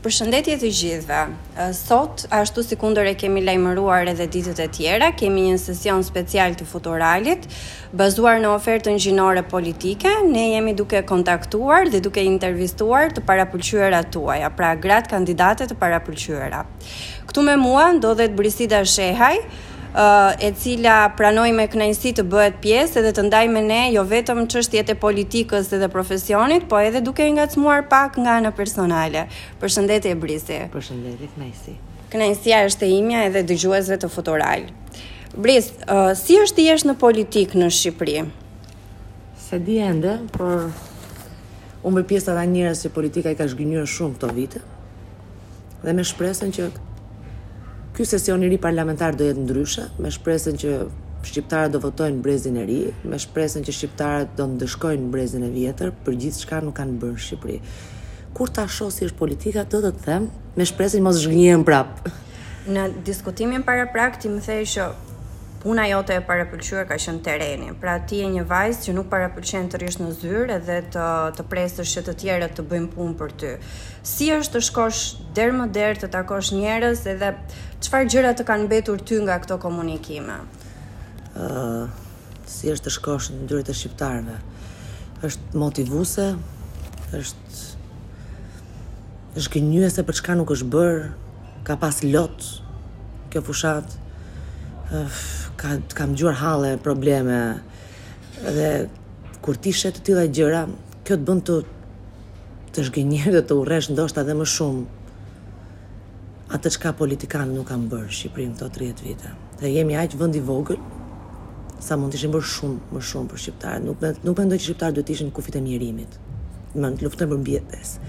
Përshëndetje të gjithëve. Sot, ashtu si kundër e kemi lajmëruar edhe ditët e tjera, kemi një sesion special të Futuralit, bazuar në ofertën gjinore politike, ne jemi duke kontaktuar dhe duke intervistuar të parapëlqyerat tuaja, pra gratë kandidate të parapëlqyera. Këtu me mua ndodhet Brisida Shehaj, e cila pranoi me kënaqësi të bëhet pjesë edhe të ndajë me ne jo vetëm çështjet e politikës dhe profesionit, po edhe duke e ngacmuar pak nga ana personale. Përshëndetje Brisi. Përshëndetje, kënaqësi. Kënaqësia është e imja edhe dëgjuesve të Futural. Bris, si është të jesh në politikë në Shqipëri? Se di ende, por unë bëj pjesë te ata njerëz që politika i ka zhgënjyer shumë këto vite. Dhe me shpresën që ky sesion i ri parlamentar do jetë ndryshe, me shpresën që shqiptarët do votojnë brezin e ri, me shpresën që shqiptarët do ndëshkojnë brezin e vjetër për gjithçka nuk kanë bërë në Shqipëri. Kur ta shoh si është politika, do të të them, me shpresën që mos zhgënjehem prap. Në diskutimin paraprak ti më thej që puna jote e parapëlqyer ka qenë terreni. Pra ti je një vajzë që nuk parapëlqen të rrish në zyrë dhe të të presësh që të tjerët të bëjnë punë për ty. Si është të shkosh derë më derë të takosh njerëz edhe çfarë gjëra të kanë mbetur ty nga këto komunikime? Si është të shkosh në dyert e shqiptarëve? Është motivuese, është zhgënjyese për çka nuk është bërë, ka pas lot kjo fushatë, ka, kam dëgjuar halle, probleme, dhe kur ti sheh të tilla gjëra, kjo të bën të të zhgënjehesh dhe të urresh ndoshta dhe më shumë atë çka politikanët nuk kanë bërë për Shqipërinë këto 30 vite. Ne jemi aq vend i vogël sa mund të ishin bërë shumë më shumë për shqiptarët. Nuk nuk mendoj që shqiptarët duhet të ishin në kufit e mjerimit. Në luftën për mbijetesë.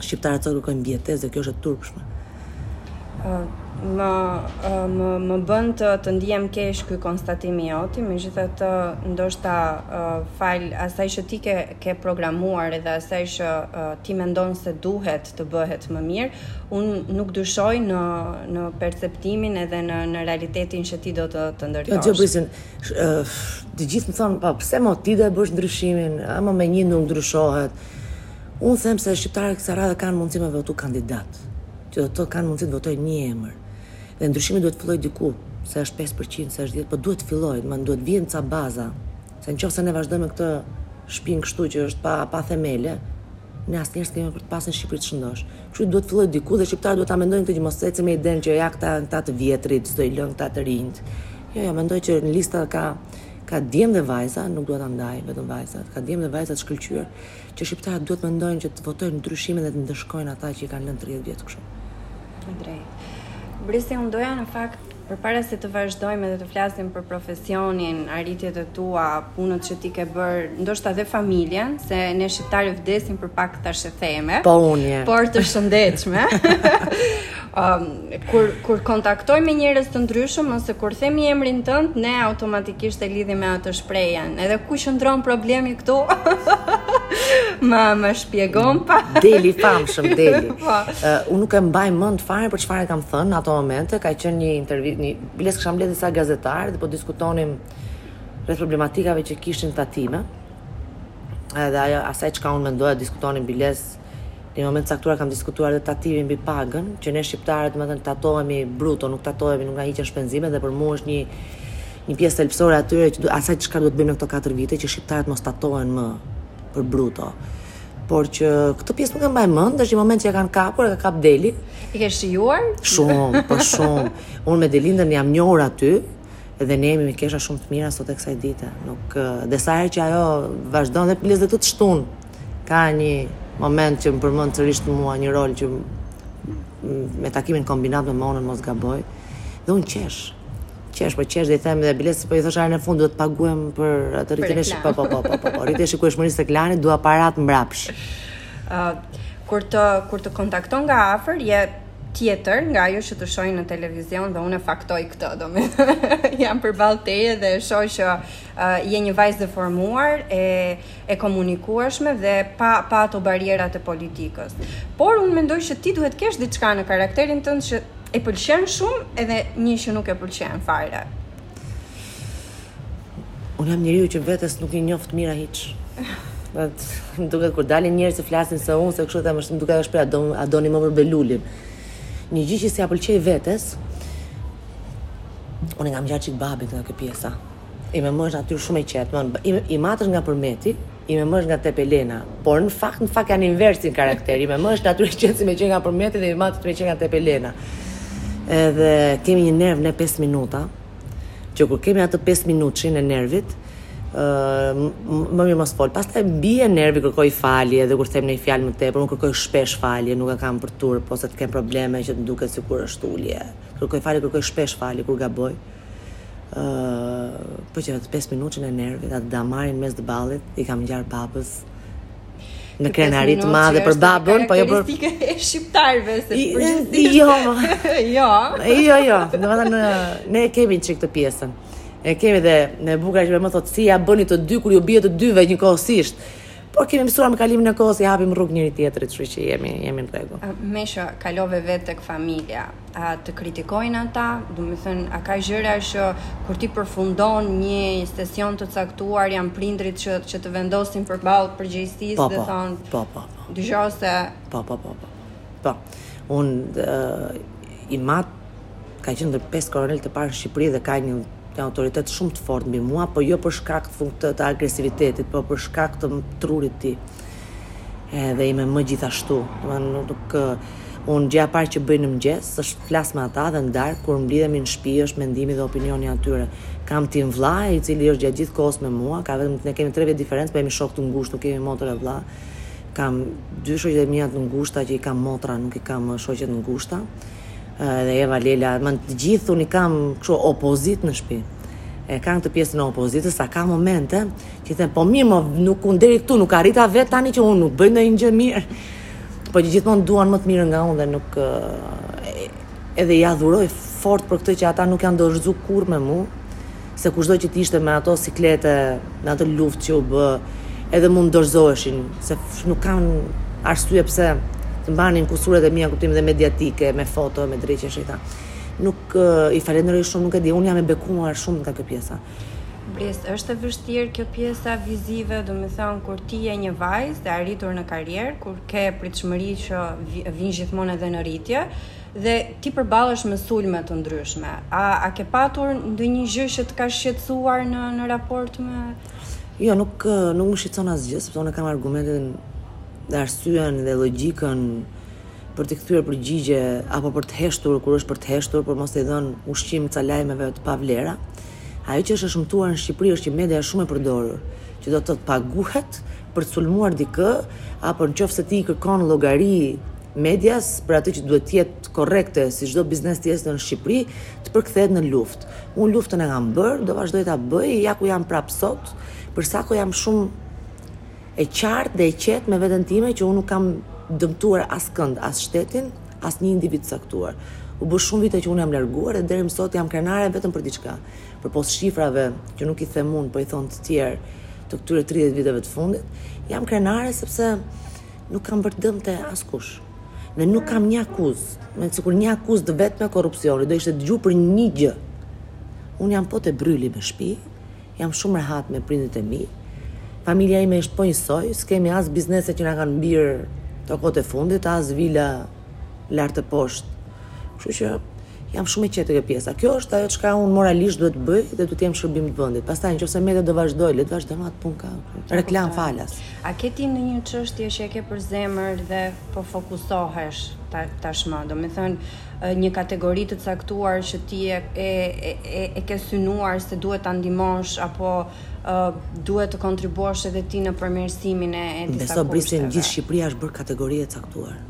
Shqiptarët sot kërkojnë mbijetesë dhe kjo është e turpshme. Uh, më uh, më më bën të të ndihem keq ky konstatimi jot, megjithatë ndoshta uh, falë asaj që ti ke ke programuar edhe asaj që ti mendon se duhet të bëhet më mirë, unë nuk dyshoj në në perceptimin edhe në në realitetin që ti do të të ndërtosh. Gjë bëjën, të gjithë më thonë, po pse mo ti do e bësh ndryshimin, ama me një nuk ndryshohet. Unë them se shqiptarët kësaj radhe kanë mundësi me votu kandidatë, që do të thotë kanë mundësi të votojnë një emër. Dhe ndryshimi duhet të fillojë diku, se është 5%, se është 10, po duhet të fillojë, se duhet të vihen ca baza Se në qoftë se ne vazhdojmë me këtë shpi kështu që është pa, pa themele, ne asnjëherë s'kemi për të pasë një Shqipëri të shëndoshë. Kështu duhet të fillojë diku dhe shqiptarët duhet ta mendojnë këtë që mos të ecin me idenë që ja këta, këta të vjetrit, s'do i lënë këta të rinjtë. Jo, jo, mendoj që në lista ka, ka djem dhe vajza, nuk duhet ta ndaj, vetëm vajzat, ka djem dhe vajza të shkëlqyer, që shqiptarët duhet mendojnë që të votojnë ndryshimin dhe të ndëshkojnë ata që i kanë lënë 30 vjet kështu. Drejt. Brisi, unë doja në fakt Përpara se të vazhdojmë edhe të flasim për profesionin, arritjet e tua, punët që ti ke bërë, ndoshta dhe familjen, se ne shqiptarët vdesim për pak thashetheme. Po unë. Por të shëndetshme. um, kur kur kontaktoj me njerëz të ndryshëm ose kur themi emrin tënd, ne automatikisht e lidhim me atë shprehjen. Edhe ku qëndron problemi këtu? ma ma shpjegon pak. Deli e famshme Deli. Po. Unë nuk e mbaj mend fare për çfarë kam thënë në ato momente, ka qenë një intervistë, një biles kisha mbledhë disa gazetarë dhe po diskutonim rreth problematikave që kishin tatimet. Edhe ajo asaj çka unë mendoja diskutonim biles Në një moment të caktuar kam diskutuar dhe tatimin mbi pagën, që ne shqiptarët, domethënë tatohemi bruto, nuk tatohemi, nuk na hiqen shpenzimet dhe për mua është një një pjesë thelbësore atyre që asaj çka duhet bëjmë në këto 4 vite që shqiptarët mos tatohen më për bruto. Por që këtë pjesë nuk e mbaj mend, është një moment që e kanë kapur, e ka kap Deli. I ke shijuar? Shumë, po shumë. Unë me Delindën jam njohur aty dhe ne jemi mikesha shumë të mira sot e kësaj dite. Nuk dhe sa herë që ajo vazhdon dhe biles dhe të shtunën. Ka një moment që më përmend sërisht mua një rol që me takimin Kombinat me Monën mos gaboj. Dhe unë qesh. Qesh, po qesh dhe i them dhe biles, po i thosha herën e fundit, duhet të paguhem për atë rritjen e shikueshmërisë, po, po, po, po, po, rritje e shikueshmërisë së Klanit, dua paratë mbrapsh. Uh, kur të kur të kontakton nga afër je tjetër nga ajo që të shohin në televizion dhe unë e faktoj këtë, domethënë jam përballë teje dhe e shoh që uh, je një vajzë e formuar e e komunikueshme dhe pa pa ato barrierat e politikës. Por unë mendoj që ti duhet të kesh diçka në karakterin tënd që e pëlqen shumë edhe një që nuk e pëlqen fare. Unë jam njeriu që vetes nuk i njoh të mira hiç. Më duket kur dalin njerëz të flasin se unë se kështu them është më duket është pra a don, a doni më për Belulin. Një gjë që s'ia pëlqej vetes, unë kam gjatë çik babit nga kjo pjesa. Ime më është natyrë shumë e qetë, më i, im atë është nga Përmeti, ime më është nga Tepelena. Por në fakt, në fakt janë inversi në karakter. Ime më është natyrë e qetë si me qenë nga Përmeti dhe im atë është me qenë nga Tepelena. Edhe kemi një nerv në 5 minuta, që kur kemi atë 5 minutëshin e nervit, më mirë mos fol. Pastaj bie nervi kërkoj falje dhe kur them një fjalë më tepër, unë kërkoj shpesh falje, nuk e kam për turp ose të kem probleme që të duket sikur është ulje. Kërkoj falje, kërkoj shpesh falje kur gaboj. po që atë 5 minutëshin e nervit, atë damarin mes të ballit, i kam ngjarë babës me krenari të madhe për babën, po jo për e shqiptarëve se përgjithësi. Jo. Jo. Jo, jo. Domethënë ne e kemi çik këtë pjesën. E kemi dhe më e bukura që më thotë si ia bëni të dy kur ju bie të dyve njëkohësisht. Po kemi mësuar me kalimin e kohës i hapim rrugë njëri tjetrit, kështu që jemi jemi në rregull. Meqë kalove vetë tek familja. A të kritikojnë ata? Domethënë, a ka gjëra që kur ti përfundon një sesion të caktuar janë prindërit që që të vendosin përballë përgjegjësisë po, dhe po, thonë, po, po, po. Dëgjoj se po, po, po, po. Po. Unë uh, im at Ka qenë ndër pesë kolonelët e parë në Shqipëri dhe ka një një autoritet shumë të fortë mbi mua, po jo për shkak të, të, të agresivitetit, por për shkak të trurit të tij. Edhe ime ëmë gjithashtu. Domethënë nuk, nuk unë gjëja e parë që bëj në mëngjes është flas me ata dhe në darkë kur mblidhemi në shtëpi është mendimi dhe opinioni i atyre. Kam tim vlla i cili është gjatë gjithë kohës me mua, ka vetëm ne kemi 3 vjet diferencë, po jemi shokë të ngushtë, nuk kemi motër e vlla. Kam dy shoqet e mia të ngushta që i kam motra, nuk i kam shoqe të ngushta. Edhe Eva Lela, më të gjithë unë i kam kështu opozitë në shtëpi. E kam këtë pjesën e opozitës, sa ka momente që them, po mirë, më nuk unë deri këtu nuk arrita vetë tani që unë nuk bëj ndonjë gjë mirë. Po që gjithmonë duan më të mirën nga unë dhe nuk edhe i adhuroj fort për këtë që ata nuk janë dorëzu kurrë me mua. se kushdo që të ishte me ato siklete me atë luftë që u bë edhe mund të dorëzoheshin se nuk kanë arsye pse të mbanin kusuret e mia kuptim dhe mediatike me foto me dreq e shejtan nuk uh, i falenderoj shumë nuk e di unë jam e bekuar shumë nga kjo pjesa Bris, është e vështirë kjo pjesa vizive, domethënë, kur ti je një vajzë e arritur në karrierë, kur ke pritshmëri që vinë gjithmonë edhe në rritje, Dhe ti përballesh me sulme të ndryshme. A a ke patur ndonjë gjë që të ka shqetësuar në në raport me Jo, nuk nuk më shqetëson asgjë, sepse unë kam argumentin dhe arsyen dhe logjikën për të kthyer përgjigje apo për të heshtur kur është për të heshtur, për mos t'i dhënë ushqim ca lajmeve të pavlera. Ajo që është e shëmtuar në Shqipëri është që media është shumë e përdorur, që do të thotë paguhet për të sulmuar dikë apo nëse ti i kërkon llogari medias, për atë që duhet të jetë korrekte si çdo biznes tjetër në Shqipëri, të përkthehet në luftë. Unë luftën e kam bërë, do vazhdoj ta bëj, ja ku jam prap sot, për sa kohë jam shumë e qartë dhe e qetë me veten time që unë nuk kam dëmtuar askënd, as shtetin, as një individ të caktuar. U bënë shumë vite që unë jam larguar dhe deri më sot jam krenare vetëm për diçka. Përpos shifrave që nuk i them unë, po i thonë të tjerë të këtyre 30 viteve të fundit, jam krenare sepse Nuk kam bërë dëm te askush. Dhe nuk kam një akuzë. Se sikur një akuzë të vetme korrupsioni do ishte dëgju për një gjë. Unë jam po te bryli me shpi, jam shumë rehat me prindit e mi. Familja ime është po njësoj, s'kemi as biznese që na kanë mbirë kohët e fundit, as vila lart e poshtë. Kështu që Jam shumë e qetë te kjo pjesa. Kjo është ajo çka unë moralisht duhet të bëj dhe duhet të jem shërbim të vendit. Pastaj nëse media do vazhdojë, le të vazhdojë me atë punë ka. Reklamë falas. A ke ti ndonjë çështje që e ke për zemër dhe po fokusohesh tashmë? Domethënë një kategori të caktuar që ti e e e ke synuar se duhet ta ndihmosh apo duhet të kontribuosh edhe ti në përmirësimin e disa kushteve. Beso Brisin gjithë Shqipëria është bërë kategori e caktuar.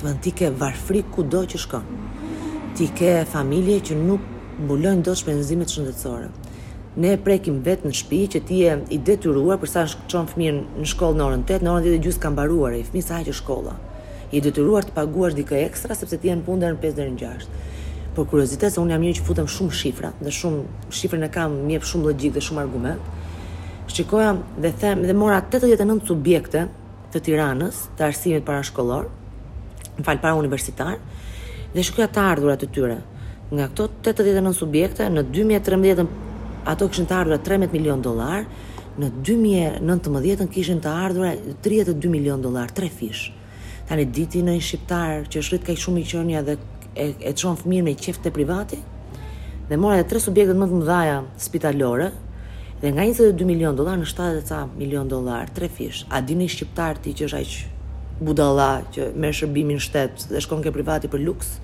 Domethënë ti ke varfëri kudo që shkon. Ti ke familje që nuk mbulojnë dot shpenzimet shëndetësore. Ne e prekim vetë në shtëpi që ti je i detyruar përsa çon fëmijën në shkollë në orën 8, në orën 10 e gjysmë ka mbaruar ai fëmijë se aq është shkolla. Je detyruar të paguash dikë ekstra sepse ti je në punë deri në 5 deri në 6. Për kuriozitet se unë jam njeri që futem shumë shifra dhe shumë shifrën e kam, më jep shumë logjikë dhe shumë argument. Shikoja dhe them dhe mora 89 subjekte të Tiranës, të arsimit parashkollor, më fal parauniversitar, dhe shikoja të ardhurat e tyre. Nga këto 89 subjekte, në 2013 ato kishin të ardhura 13 milion dollarë, në 2019 kishin të ardhura 32 milion dollarë, trefish. Tani di ti ndonjë shqiptar që është rritur kaq shumë mirëqenia dhe e e çon fëmijën me qejf te privati dhe mora edhe tre subjektet më të mëdha spitalore dhe nga 22 milion dollar në 70 ca milion dollar tre fish a di një shqiptar ti që është aq budalla që merr shërbimin shtet dhe shkon ke privati për luks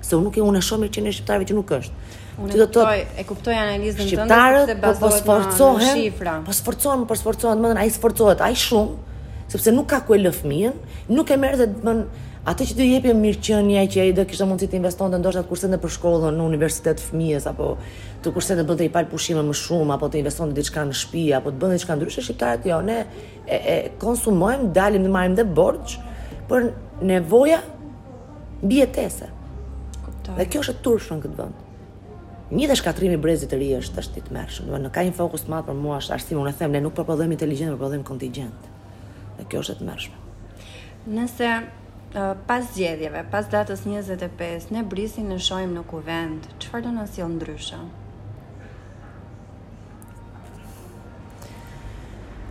se unë nuk e unë e shoh mirëqenien e shqiptarëve që nuk është Unë e kuptoj, e kuptoj analizën tënde shqiptarët sepse po, po bazohet në sforcohen, shifra. po sforcohen, po sforcohen, domethënë ai sforcohet ai shumë, sepse nuk ka ku e lë fëmijën, nuk e merr dhe domethënë atë që do i jepte mirëqenia që ai do kishte mundësi të investonte ndoshta të kursente për shkollën në universitet fëmijës apo të kursente bënte një palë pushime më shumë apo të investonte diçka në shtëpi apo të bënte diçka ndryshe shqiptarët jo ne e, e konsumojmë, dalim dhe marrim dhe borxh për nevoja Mbijetese. Kuptoj. Dhe kjo është e turpshme në këtë vend. Një dhe shkatërrimi i brezit të ri është është i tmerrshëm. Domethënë ka një fokus të madh për mua është arsimi, unë e them, ne nuk prodhojmë inteligjencë, prodhojmë kontingjent. Dhe kjo është e tmerrshme. Nëse pas zgjedhjeve, pas datës 25, ne Brisin e shohim në kuvend, çfarë do na sjell ndryshe?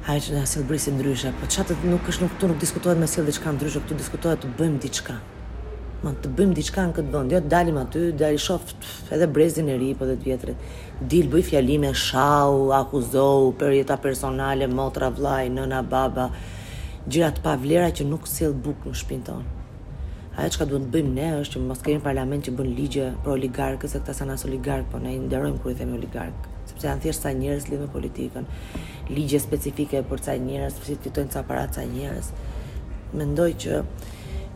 Ajo që na sjell Brisi ndryshe, po çfarë të nuk është nuk këtu nuk diskutohet me sjell diçka ndryshe, këtu diskutohet të bëjmë diçka. Ma të bëjmë diçka në këtë vend, jo dalim aty, dal i shof edhe brezin e ri po dhe të vjetrit. Dil bëj fjalime, shaj, akuzo për jeta personale, motra, vllai, nëna, baba, gjëra të pavlera që nuk sjell bukë në shpinë tonë. Ajo çka duhet të bëjmë ne është që mos kemi parlament që bën ligje për oligarkët, se këta s'janë as oligarkë, po ne i nderojmë kur i themi oligarkë, sepse janë thjesht ca njerëz lidhur me politikën. Ligje specifike për ca njerëz, si fitojnë ca para ca njerëz. Mendoj që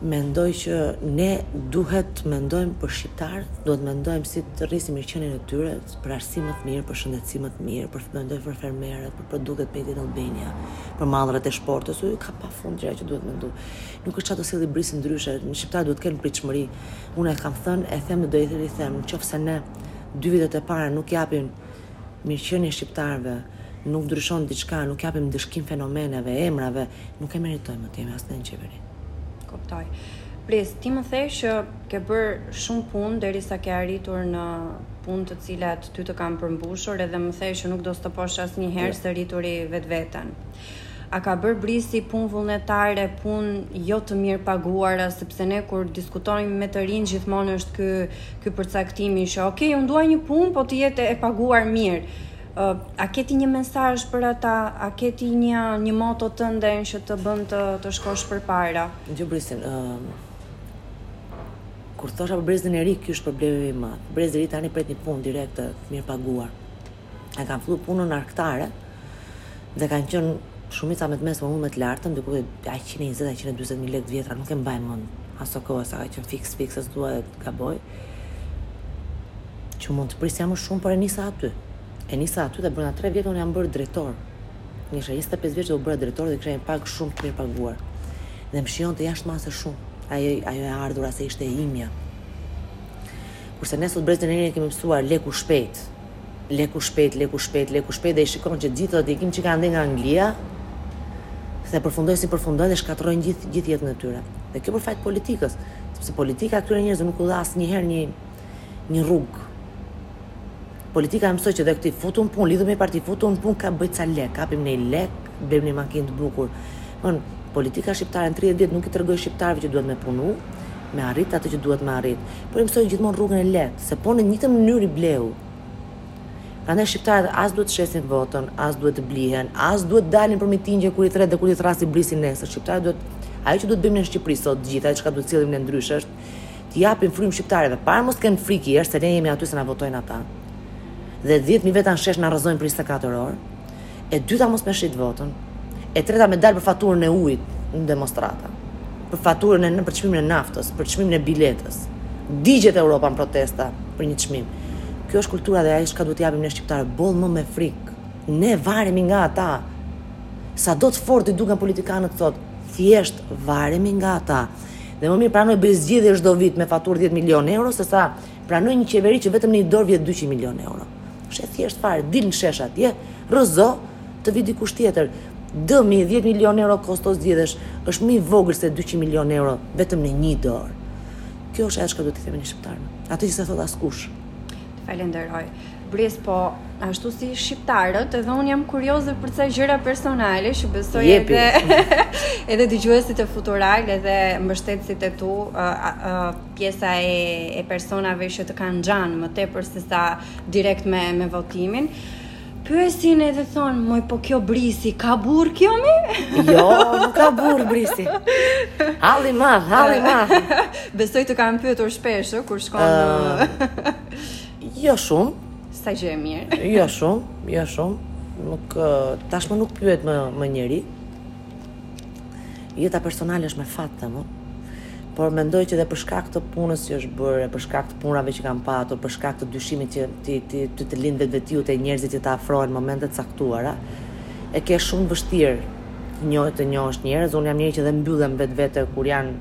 mendoj që ne duhet të mendojmë për shqiptarët, duhet të mendojmë si të rrisim mirëqenien e tyre, për arsim më të mirë, për shëndetësi më të mirë, për të mendojmë për fermerët, për produktet Made in Albania, për mallrat e shportës, u ka pafund gjëra që duhet menduar. Nuk është ça do sjellë Brisi ndryshe, ne shqiptarët duhet të kenë pritshmëri. Unë e kam thënë, e them dhe do ta them, në qoftë se në dy vitet e para nuk japim mirëqenie shqiptarëve, nuk ndryshon diçka, nuk japim ndëshkim fenomeneve, emrave, nuk e meritojmë më të jemi asnjë në qeveri. Kuptoj. Bris, ti më the që ke bërë shumë punë derisa ke arritur në punë të cilat ty të kanë përmbushur edhe më the që nuk do stoposh asnjëherë së rrituri vetveten. A ka bërë Brisi punë vullnetare, punë jo të mirëpaguara, sepse ne kur diskutojmë me të rinjtë gjithmonë është ky ky përcaktimi që ok, unë dua një punë, po të jetë e paguar mirë. A ke ti një mesazh për ata? A ke ti një një moto tënden që të bën të të shkosh përpara? Dëgjo, Brisin, ë Kur thosha për brezin e ri, ky është problemi më i madh. Brezi i ri tani pret një punë direkt, të mirëpaguar. e kam fillu punën arkëtare dhe kanë qenë shumica me të mesme, unë me të lartën, diku dhe 120-140 mijë lekë të vjetra, nuk e mbaj mend aso kohë, sa ka qënë fiks, fiks, as dua dhe të gaboj, që mund të prisja më shumë, por e nisa aty. E nisa aty dhe brënda 3 vjetësh unë jam bërë drejtor. Unë isha 25 vjeçe dhe u bëra drejtor dhe kisha një pagë shumë të mirë paguar. Dhe më shijonte jashtë mase shumë. Ajo, ajo e ardhura se ishte e imja. Kurse ne sot brezin e ri e kemi mësuar leku shpejt, leku shpejt, leku shpejt, leku shpejt dhe i shikon që gjithë ato djem që kanë ardhë nga Anglia dhe përfundojnë si përfundojnë dhe shkatërrojnë gjithë gjithë jetën e tyre. Dhe kjo për faj të politikës, sepse politika këtyre njerëzve nuk u dha asnjëherë një një rrugë. Politika mësoi që dhe ti futu n'punë, lidhu me parti, futu n'punë ka bëj ca lek, kapim një lek, bëjmë një makinë të bukur. Domethënë politika shqiptare në 30 vjet nuk i tregoi shqiptarëve që duhet me punu, me arrit atë që duhet me arrit, por i mësoi gjithmonë rrugën e lehtë, se po në të njëjtë mënyrë i bleu. Prandaj shqiptarët as duhet të shesin votën, as duhet të blihen, as duhet të dalin për mitingje kur i thret dhe kur i thras Brisi nesër. Shqiptarët duhet ajo që duhet bëjmë në Shqipëri sot të gjithë, ajo çka duhet sjellim ne ndryshe është të japim frymë shqiptarëve, e para mos kenë frikë është se ne jemi aty se na votojnë ata. Dhe 10000 veta në shesh na rrëzojnë për 24 orë. E dyta mos me shit votën. E treta me dalë për faturën e ujit në demonstrata. Për faturën e në për çmimin e naftës, për çmimin e biletës. Digjet Europa në protesta për një çmim. Kjo është kultura dhe ajo çka duhet të japim ne shqiptarëve, boll më me frikë. Ne varemi nga ata. Sado të fortë të duken politikanët thotë, thjesht varemi nga ata. Dhe më mirë pranoj bëj zgjedhje çdo vit me faturë 10 milionë euro sesa Pranoj një qeveri që vetëm në një dorë vjedh dyqind milionë euro. Është e thjeshtë fare, dil në shesh atje, rrëzo, të vijë dikush tjetër. Dëmi dhjetë milionë euro kosto zgjedhjesh është më i vogël se dyqind milionë euro vetëm në një dorë. Kjo është ajo çka duhet të themi ne shqiptarëve. Atë që s'e thotë askush. Të falenderoj. Bris, po ashtu si shqiptarët, edhe un jam kurioze për ca gjëra personale që besoj Jepi, edhe edhe dëgjuesit e Futural edhe mbështetësit e tu, uh, uh, pjesa e e personave që të kanë xhan më tepër se sa direkt me me votimin pyesin edhe thon moj po kjo brisi ka burrë kjo mi jo nuk ka burrë brisi halli madh halli madh besoj të kanë pyetur shpesh kur shkon uh, jo shumë sa gjë e mirë jo shumë jo shumë nuk tashmë nuk pyet më më njeri Jeta personale është me fat them, ëh. Por mendoj që dhe për shkak të punës që është bërë, për shkak të punëve që kam patur, për shkak të dyshimit që ti ti ty të lind vetvetiu te njerëzit që të afrohen në momente të caktuara, e ke shumë të vështirë të njoh të njohësh njerëz, unë jam njeri që dhe mbyllem në vetvete kur janë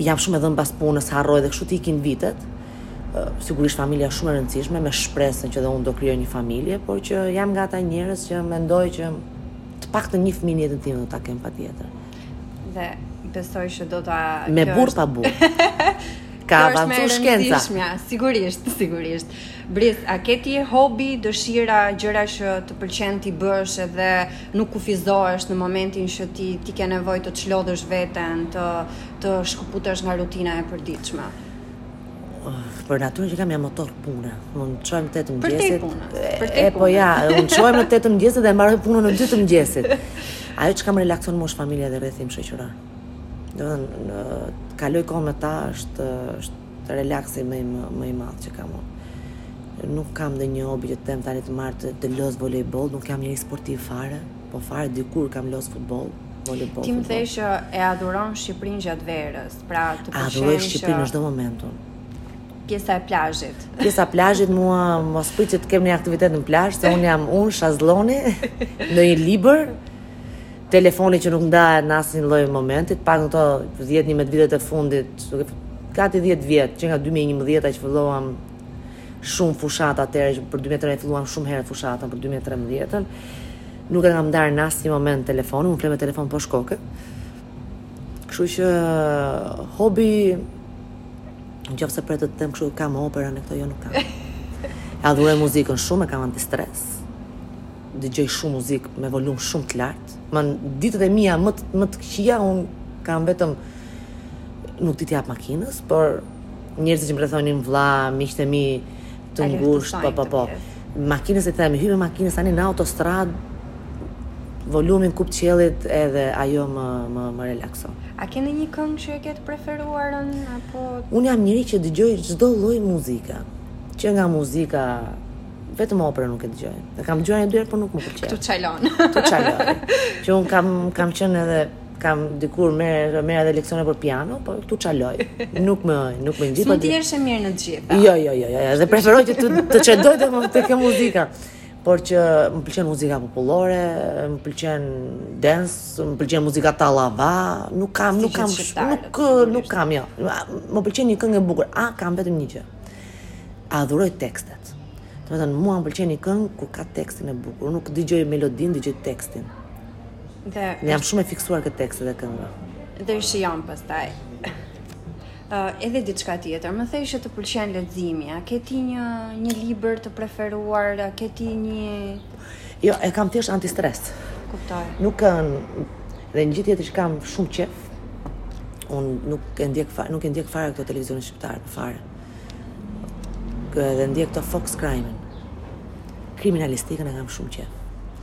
jam shumë e dhënë pas punës, harroj dhe kështu të ikin vitet. Sigurisht familja është shumë e rëndësishme me shpresën që dhe unë do krijoj një familje, por që jam nga ata njerëz që mendoj që Të paktën një fëmijë në jetën time do ta kem patjetër. Dhe besoj se do ta Me burrë pa burrë. Ka avancu shkenca. Sigurisht, sigurisht. Bris, a ke ti hobi, dëshira, gjëra që të pëlqen t'i bësh edhe nuk kufizohesh në momentin që ti ti ke nevojë të çlodhësh veten, të të shkëputesh nga rutina e përditshme? Për natyrën që kam jam motor pune. Unë çohem në 8 mëngjesit. Përtej punës. Përtej punës. Po ja, unë çohem në 8 mëngjesit dhe mbaroj punën në 2 të mëngjesit. Ajo çka më relakson më është familja dhe rrethi im shoqëror. Domethënë, kaloj kohë me ta është është relaksi më i më i madh që kam unë. Nuk kam ndonjë hobi që të them tani të marr të, të loz volejboll, nuk jam njeri sportiv fare, po fare dikur kam lozur futboll, volejboll. Ti më the që e adhuron Shqipërinë gjatë verës. Pra, të pëlqen. Adhuron Shqipërinë çdo moment unë? Pjesa e plazhit. Pjesa e plazhit mua mos prit të kem një aktivitet në plazh, se un jam shezlongi me një libër telefoni që nuk ndahet në asnjë lloj momenti, pa në këto 10-11 vitet e fundit, gati 10 vjet që nga 2011 që filluam shumë fushat atëherë që për 2013 filluam shumë herë fushatën për 2013-ën. Nuk e kam ndarë në asnjë moment telefonin, unë flem me telefon poshtë koke. Kështu që hobi në qoftë se pret të them kështu kam opera e këto jo nuk kam. E adhuroj muzikën shumë, e kam antistres. Dëgjoj shumë muzikë me volum shumë të lartë. Në ditët e mia më të, më të këqija un kam vetëm nuk di t'i jap makinës, por njerëzit që më rrethojnë, vëllai, miqtë e mi të ngushtë, po po po. Makinës i them, hipi makinës tani në autostradë, volumin kup të qiellit edhe ajo më, më, më relakson. A ke ndonjë këngë që e ke të preferuarën, apo... Unë jam njeri që dëgjoj çdo lloj muzike, që nga muzika vetëm opera nuk e dëgjoj. E kam dëgjuar një dy herë, por nuk më pëlqen. Këtu çalon. Këtu çalon. Që un kam kam qenë edhe Kam dikur marrë marrë edhe leksione për piano, po këtu çaloj. Nuk më nuk më ngjit. S'mund të jesh e mirë në të gjitha. Jo, jo, jo, jo, edhe preferoj të të çaloj të më te kjo muzika. Por që më pëlqen muzika popullore, më pëlqen dance, më pëlqen muzika tallava, nuk kam, nuk kam, nuk nuk kam jo. Më pëlqen një këngë e bukur, ama kam vetëm një gjë. Adhuroj tekstet. Domethënë mua më pëlqen një këngë kur ka tekstin e bukur, nuk dëgjoj melodinë, dëgjoj tekstin. Dhe jam shumë e fiksuar te teksti i këngës. Dhe e shijon pastaj. Uh, edhe diçka tjetër, më the që të pëlqen leximi, a ke ti një një libër të preferuar, a ke ti një Jo, e kam thjesht antistres. Kuptoj. Nuk kanë dhe një gjë tjetër që kam shumë qef. Un nuk e ndjek fare, nuk e ndjek fare këto televizionin shqiptar, po fare. edhe ndjek këto Fox Crime. Kriminalistikën e kam shumë qef.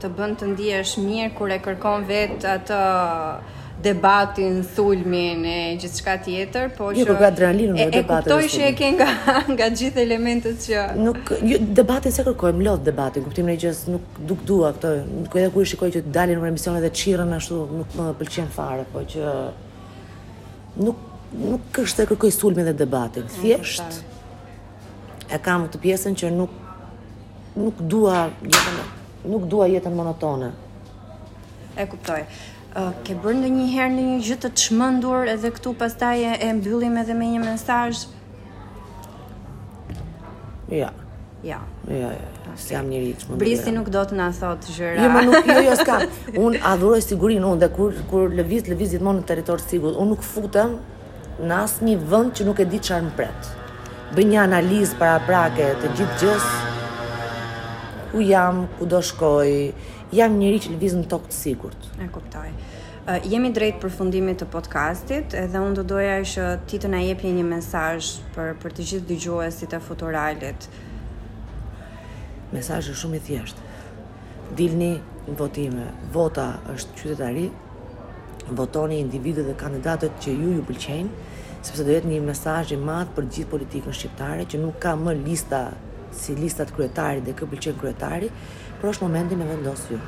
Të bën të ndihesh mirë kur e kërkon vetë atë debatin, sulmin e gjithçka tjetër, po jo, që kërkoj adrenalinën e debatit. E kuptoj që e ke nga nga gjithë elementët që nuk jo, debatin s'e kërkoj, më lodh debati, në kuptimin e gjësë, nuk nuk dua këtë. Nuk edhe kur shikoj që dalin në emisione dhe çirren ashtu, nuk më pëlqen fare, po që nuk nuk është e kërkoj sulmin dhe debatin. Thjesht e kam këtë pjesën që nuk nuk e dua jetën nuk e dua jetën monotone. E kuptoj. Uh, ke bërë ndonjëherë ndonjë gjë të të çmendur edhe këtu pastaj e, e mbyllim edhe me një mensaj? Ja. Ja. Ja, ja. Okay. Jam njeri i çmendur. Brisi nuk do të na thot gjëra. Jo, më nuk jo, jo s'ka. Un adhuroj sigurinë unë dhe kur kur lëviz lëviz gjithmonë në territor të sigurt. Un nuk futem në asnjë vend që nuk e di çfarë më pret. Bëj një analizë paraprake të gjithë gjës, ku jam, ku do shkoj, jam njeri që lëviz në tokë të sigurt. E kuptoj. Uh, jemi drejt përfundimit të podcastit edhe unë do doja që ti të na jepje një mesazh për për të gjithë dëgjuesit e Futuralit. Mesazhi shumë i thjeshtë. Dilni në votime. Vota është qytetari, Votoni individët dhe kandidatët që ju ju pëlqejnë, sepse do jetë një mesazh i madh për të gjithë politikën shqiptare që nuk ka më lista si listat e kryetarit dhe kë pëlqen kryetari, por është momenti me vendos ju.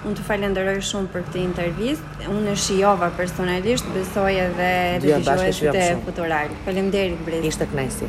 Unë të falenderoj shumë për këtë intervistë. Unë e shijova personalisht, besoj edhe edhe dëgjuesit e Futural. Faleminderit Brez. Ishte kënaqësi.